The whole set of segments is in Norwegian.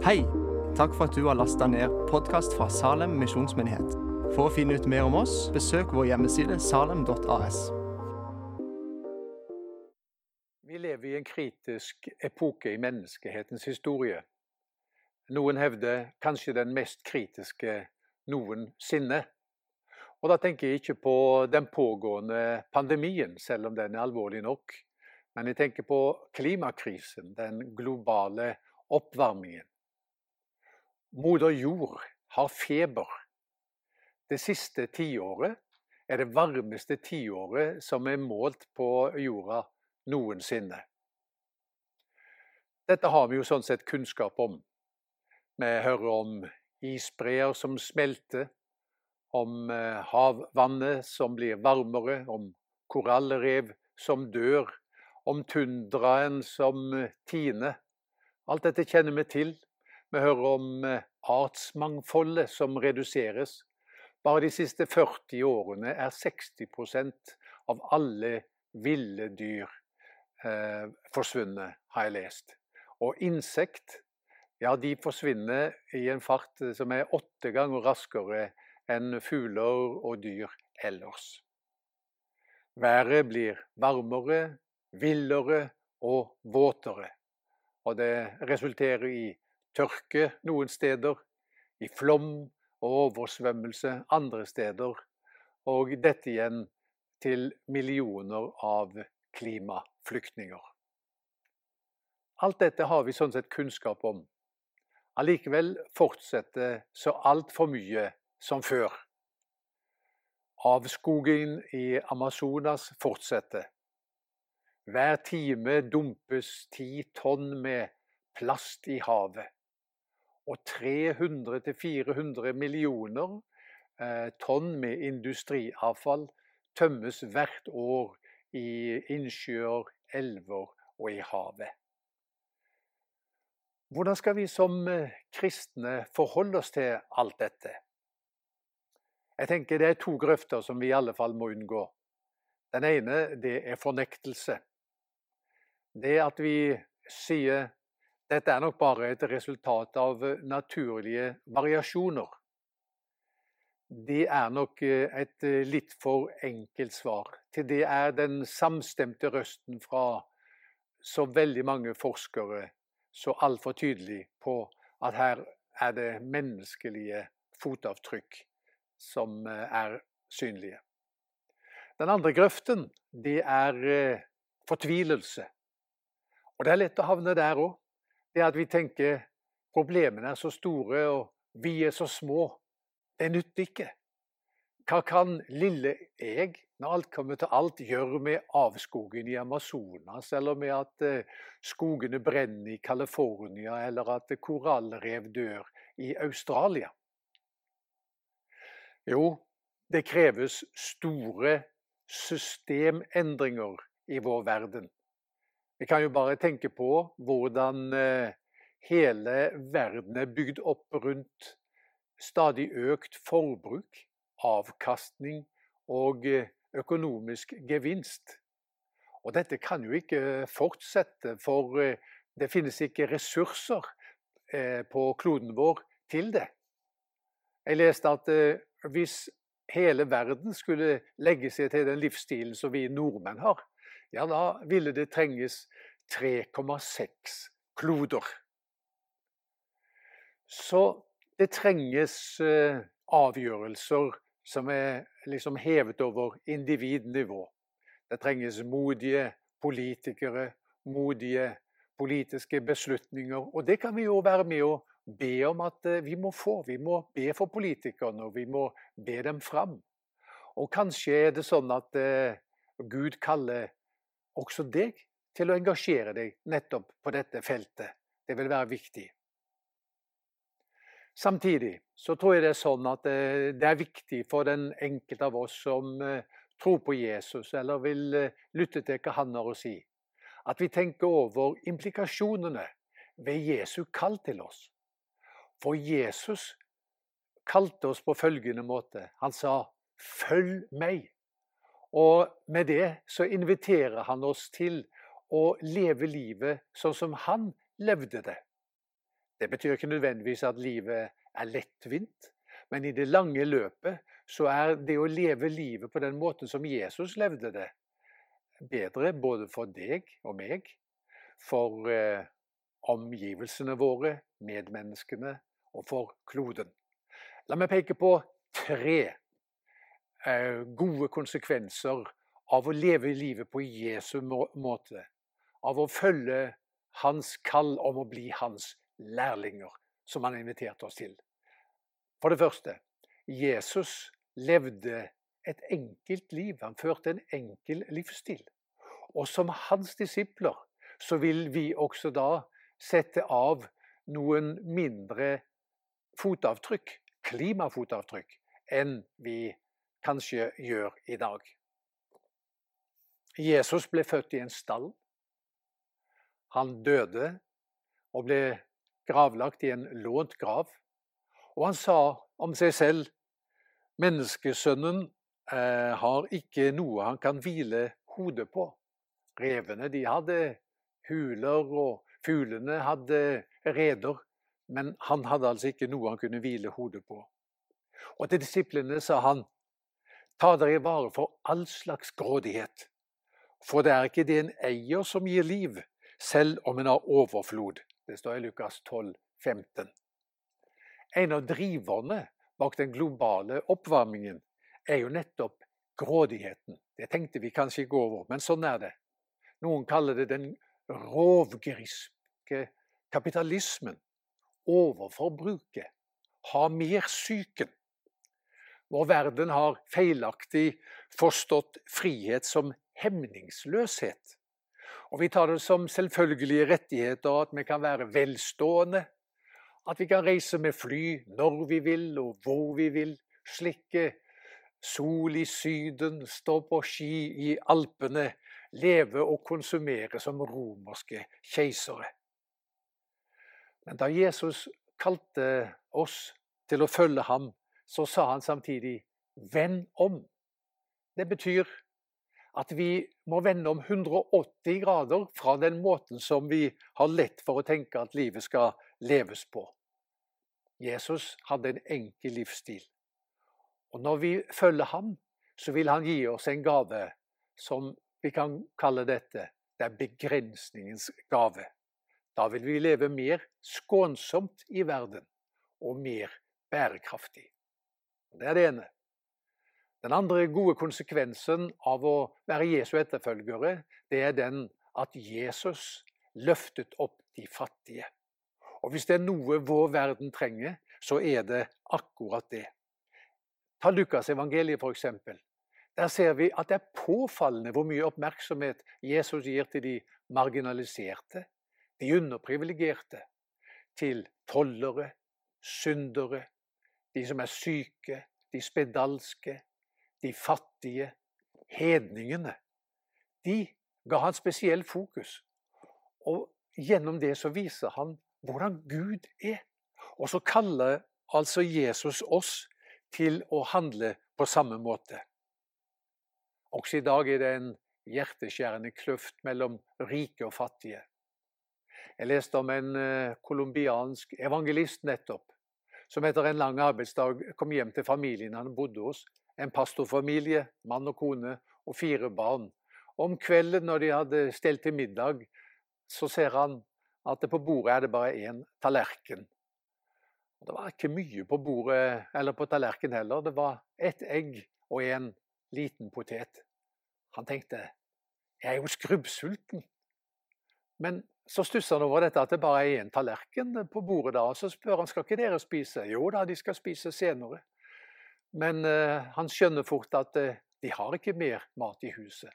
Hei! Takk for at du har lasta ned podkast fra Salem misjonsmyndighet. For å finne ut mer om oss, besøk vår hjemmeside salem.as. Vi lever i en kritisk epoke i menneskehetens historie. Noen hevder kanskje den mest kritiske noensinne. Og da tenker jeg ikke på den pågående pandemien, selv om den er alvorlig nok. Men jeg tenker på klimakrisen, den globale oppvarmingen. Moder jord har feber. Det siste tiåret er det varmeste tiåret som er målt på jorda noensinne. Dette har vi jo sånn sett kunnskap om. Vi hører om isbreer som smelter, om eh, havvannet som blir varmere, om korallrev som dør, om tundraen som eh, tiner. Alt dette kjenner vi til. Vi hører om eh, artsmangfoldet som reduseres. Bare de siste 40 årene er 60% av alle ville dyr eh, forsvunnet, har jeg lest. Og insekt ja, de forsvinner i en fart som er åtte ganger raskere enn fugler og dyr ellers. Været blir varmere, villere og våtere. Og det resulterer i tørke noen steder, i flom og oversvømmelse andre steder, og dette igjen til millioner av klimaflyktninger. Alt dette har vi sånn sett kunnskap om. Allikevel fortsetter så altfor mye som før. Avskogingen i Amazonas fortsetter. Hver time dumpes ti tonn med plast i havet. Og 300-400 millioner eh, tonn med industriavfall tømmes hvert år i innsjøer, elver og i havet. Hvordan skal vi som eh, kristne forholde oss til alt dette? Jeg tenker Det er to grøfter som vi i alle fall må unngå. Den ene det er fornektelse. Det at vi sier dette er nok bare et resultat av eh, naturlige variasjoner. Det er nok eh, et eh, litt for enkelt svar. Til det er den samstemte røsten fra så veldig mange forskere så altfor tydelig på at her er det menneskelige fotavtrykk som er synlige. Den andre grøften, det er fortvilelse. Og det er lett å havne der òg det at vi tenker problemene er så store, og vi er så små. Det nytter ikke. Hva kan lille jeg, når alt kommer til alt, gjøre med avskogen i Amazonas, eller med at eh, skogene brenner i California, eller at korallrev dør i Australia? Jo, det kreves store systemendringer i vår verden. Vi kan jo bare tenke på hvordan eh, hele verden er bygd opp rundt stadig økt forbruk, avkastning og eh, økonomisk gevinst. Og dette kan jo ikke fortsette, for eh, det finnes ikke ressurser på kloden vår til det. Jeg leste at hvis hele verden skulle legge seg til den livsstilen som vi nordmenn har, ja, da ville det trenges 3,6 kloder. Så det trenges eh, avgjørelser som er liksom hevet over individnivå. Det trenges modige politikere, modige politiske beslutninger. Og det kan vi jo være med å be om at eh, vi må få. Vi må be for politikerne, og vi må be dem fram. Og kanskje er det sånn at eh, Gud kaller også deg til å engasjere deg nettopp på dette feltet. Det vil være viktig. Samtidig så tror jeg det er sånn at eh, det er viktig for den enkelte av oss som eh, tror på Jesus, eller vil eh, lytte til hva han har å si, at vi tenker over implikasjonene ved Jesu kall til oss. For Jesus kalte oss på følgende måte. Han sa 'følg meg'. Og med det så inviterer han oss til å leve livet sånn som han levde det. Det betyr ikke nødvendigvis at livet er lettvint, men i det lange løpet så er det å leve livet på den måten som Jesus levde det, bedre både for deg og meg, for eh, omgivelsene våre, medmenneskene og for kloden. La meg peke på tre gode konsekvenser av å leve livet på Jesu måte, av å følge hans kall om å bli hans lærlinger, som han inviterte oss til. For det første Jesus levde et enkelt liv. Han førte en enkel livsstil. Og som hans disipler så vil vi også da sette av noen mindre fotavtrykk, klimafotavtrykk, enn vi kanskje gjør i dag. Jesus ble født i en stall. Han døde og ble gravlagt i en lånt grav. Og han sa om seg selv menneskesønnen eh, har ikke noe han kan hvile hodet på. Revene de hadde huler, og fuglene hadde reder. Men han hadde altså ikke noe han kunne hvile hodet på. Og til disiplene sa han, ta dere vare for all slags grådighet. For det er ikke det en eier som gir liv, selv om en har overflod. Det står i Lukas 12, 15. En av driverne bak den globale oppvarmingen er jo nettopp grådigheten. Det tenkte vi kanskje ikke over, men sånn er det. Noen kaller det den rovgriske kapitalismen. Overforbruket. Ha mer-syken. Vår verden har feilaktig forstått frihet som hemningsløshet. Og vi tar det som selvfølgelige rettigheter at vi kan være velstående, at vi kan reise med fly når vi vil og hvor vi vil, slikke sol i Syden, stå på ski i Alpene, leve og konsumere som romerske keisere. Men da Jesus kalte oss til å følge ham, så sa han samtidig 'venn om'. Det betyr at vi må vende om 180 grader fra den måten som vi har lett for å tenke at livet skal leves på. Jesus hadde en enkel livsstil. Og når vi følger ham, så vil han gi oss en gave som vi kan kalle dette det er begrensningens gave. Da vil vi leve mer skånsomt i verden og mer bærekraftig. Det er det ene. Den andre gode konsekvensen av å være Jesu etterfølgere, det er den at Jesus løftet opp de fattige. Og hvis det er noe vår verden trenger, så er det akkurat det. Ta Lukas evangeliet f.eks. Der ser vi at det er påfallende hvor mye oppmerksomhet Jesus gir til de marginaliserte, de underprivilegerte, til tollere, syndere, de som er syke, de spedalske, de fattige, hedningene. De ga han spesiell fokus. Og gjennom det så viser han hvordan Gud er. Og så kaller altså Jesus oss til å handle på samme måte. Også i dag er det en hjerteskjærende kløft mellom rike og fattige. Jeg leste om en eh, colombiansk evangelist nettopp, som etter en lang arbeidsdag kom hjem til familien han bodde hos, en pastorfamilie, mann og kone og fire barn. Om kvelden når de hadde stelt til middag, så ser han at på bordet er det bare én tallerken. Det var ikke mye på bordet, eller på tallerkenen heller. Det var ett egg og en liten potet. Han tenkte jeg er jo skrubbsulten. Men så stusser han over dette at det bare er én tallerken på bordet. da, og Så spør han skal ikke dere spise. Jo da, de skal spise senere. Men uh, han skjønner fort at uh, de har ikke mer mat i huset.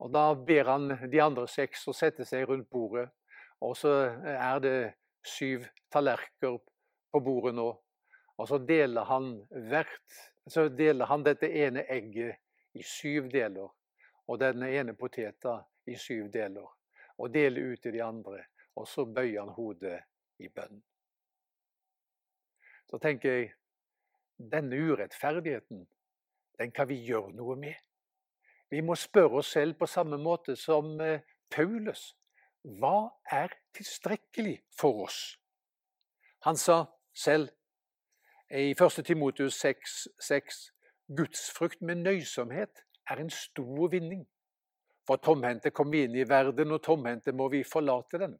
Og Da ber han de andre seks å sette seg rundt bordet. Og så er det syv tallerkener på bordet nå. Og så deler han, hvert, så deler han dette ene egget i syv deler. Og denne ene poteta i syv deler. Og dele ut til de andre. Og så bøyer han hodet i bønn. Så tenker jeg denne urettferdigheten, den kan vi gjøre noe med. Vi må spørre oss selv på samme måte som eh, Paulus. Hva er tilstrekkelig for oss? Han sa selv i 1. Timotius 6, 6 Gudsfrukt med nøysomhet er en stor vinning. For tomhendte kom vi inn i verden, og tomhendte må vi forlate den.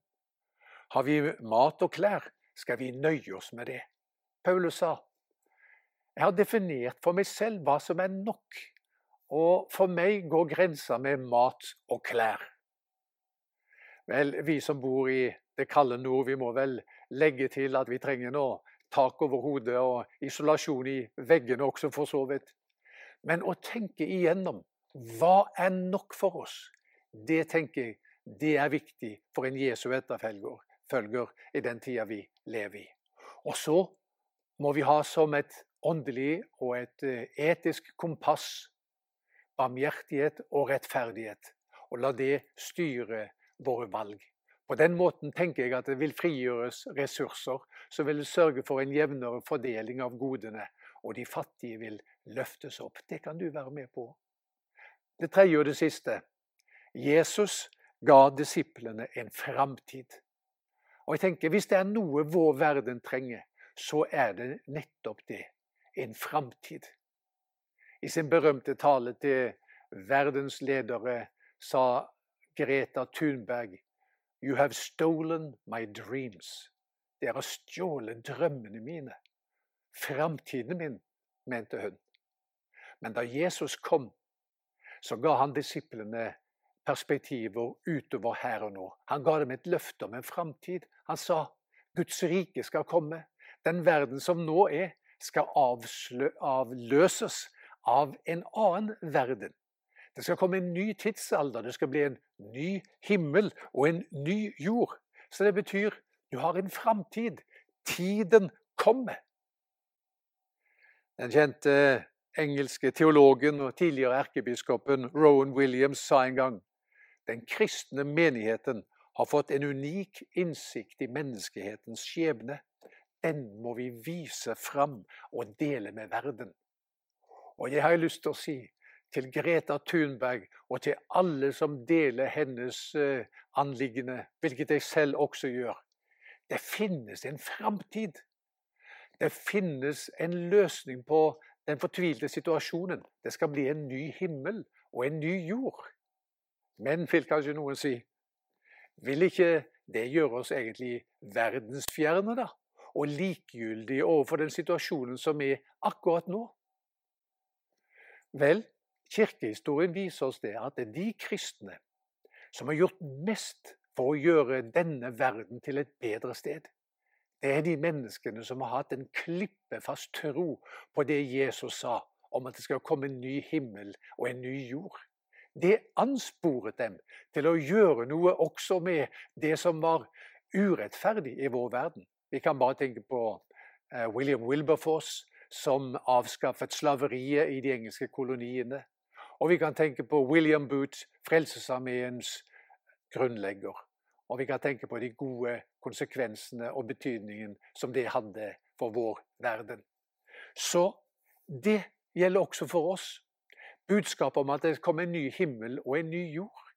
Har vi mat og klær, skal vi nøye oss med det. Paulus sa, jeg har definert for meg selv hva som er nok, og for meg går grensa med mat og klær. Vel, vi som bor i det kalde nord, vi må vel legge til at vi trenger nå tak over hodet og isolasjon i veggene også, for så vidt. Men å tenke igjennom hva er nok for oss, det tenker jeg det er viktig for en Jesu etterfølger i den tida vi lever i. Og så må vi ha som et åndelig og et eh, etisk kompass barmhjertighet og rettferdighet, og la det styre våre valg. På den måten tenker jeg at det vil frigjøres ressurser som vil sørge for en jevnere fordeling av godene, og de fattige vil løftes opp. Det kan du være med på. Det tredje og det siste. Jesus ga disiplene en framtid. Og jeg tenker, Hvis det er noe vår verden trenger, så er det nettopp det. En framtid. I sin berømte tale til verdens ledere sa Greta Thunberg You have stolen my dreams. Dere har stjålet drømmene mine. Framtiden min, mente hun. Men da Jesus kom, så ga han disiplene perspektiver utover her og nå. Han ga dem et løfte om en framtid. Han sa Guds rike skal komme. Den verden som nå er, skal avløses av en annen verden. Det skal komme en ny tidsalder, det skal bli en ny himmel og en ny jord. Så det betyr du har en framtid. Tiden kommer. Den kjente engelske teologen og tidligere erkebiskopen Rowan Williams sa en gang den kristne menigheten har fått en unik innsikt i menneskehetens skjebne. Den må vi vise fram og dele med verden. Og jeg har lyst til å si til Greta Thunberg og til alle som deler hennes uh, anliggende, hvilket jeg selv også gjør det finnes en framtid. Det finnes en løsning på den fortvilte situasjonen. Det skal bli en ny himmel og en ny jord. Men, vil kanskje noen si, vil ikke det gjøre oss egentlig verdensfjerne, da? Og likegyldige overfor den situasjonen som er akkurat nå? Vel, kirkehistorien viser oss det at det er de kristne som har gjort mest for å gjøre denne verden til et bedre sted. Det er de menneskene som har hatt en klippefast tro på det Jesus sa om at det skal komme en ny himmel og en ny jord. Det ansporet dem til å gjøre noe også med det som var urettferdig i vår verden. Vi kan bare tenke på eh, William Wilberforce, som avskaffet slaveriet i de engelske koloniene. Og vi kan tenke på William Booth, Frelsesarmeens grunnlegger. Og vi kan tenke på de gode konsekvensene og betydningen som det hadde for vår verden. Så det gjelder også for oss. Budskapet om at det kommer en ny himmel og en ny jord,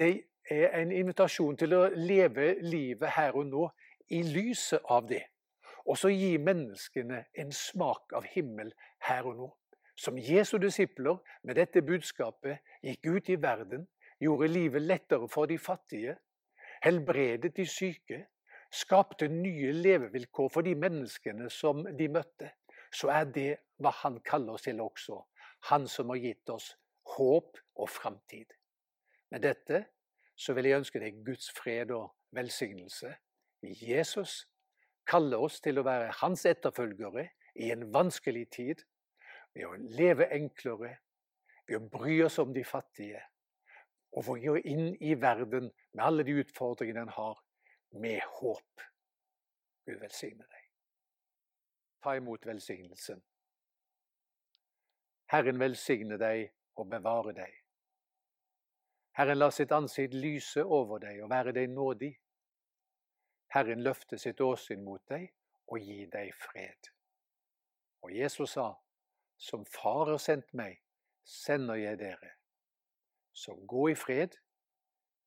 det er en invitasjon til å leve livet her og nå i lyset av det. Og så gi menneskene en smak av himmel her og nå. Som Jesu disipler med dette budskapet gikk ut i verden, gjorde livet lettere for de fattige, helbredet de syke, skapte nye levevilkår for de menneskene som de møtte, så er det hva han kaller oss til også. Han som har gitt oss håp og framtid. Med dette så vil jeg ønske deg Guds fred og velsignelse. Jesus kaller oss til å være hans etterfølgere i en vanskelig tid, ved å leve enklere, ved å bry oss om de fattige, og for å gå inn i verden med alle de utfordringene den har, med håp. Gud velsigne deg. Ta imot velsignelsen. Herren velsigne deg og bevare deg. Herren la sitt ansikt lyse over deg og være deg nådig. Herren løfte sitt åsyn mot deg og gi deg fred. Og Jesus sa, som Far har sendt meg, sender jeg dere. Så gå i fred,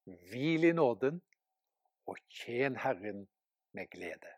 hvil i nåden og tjen Herren med glede.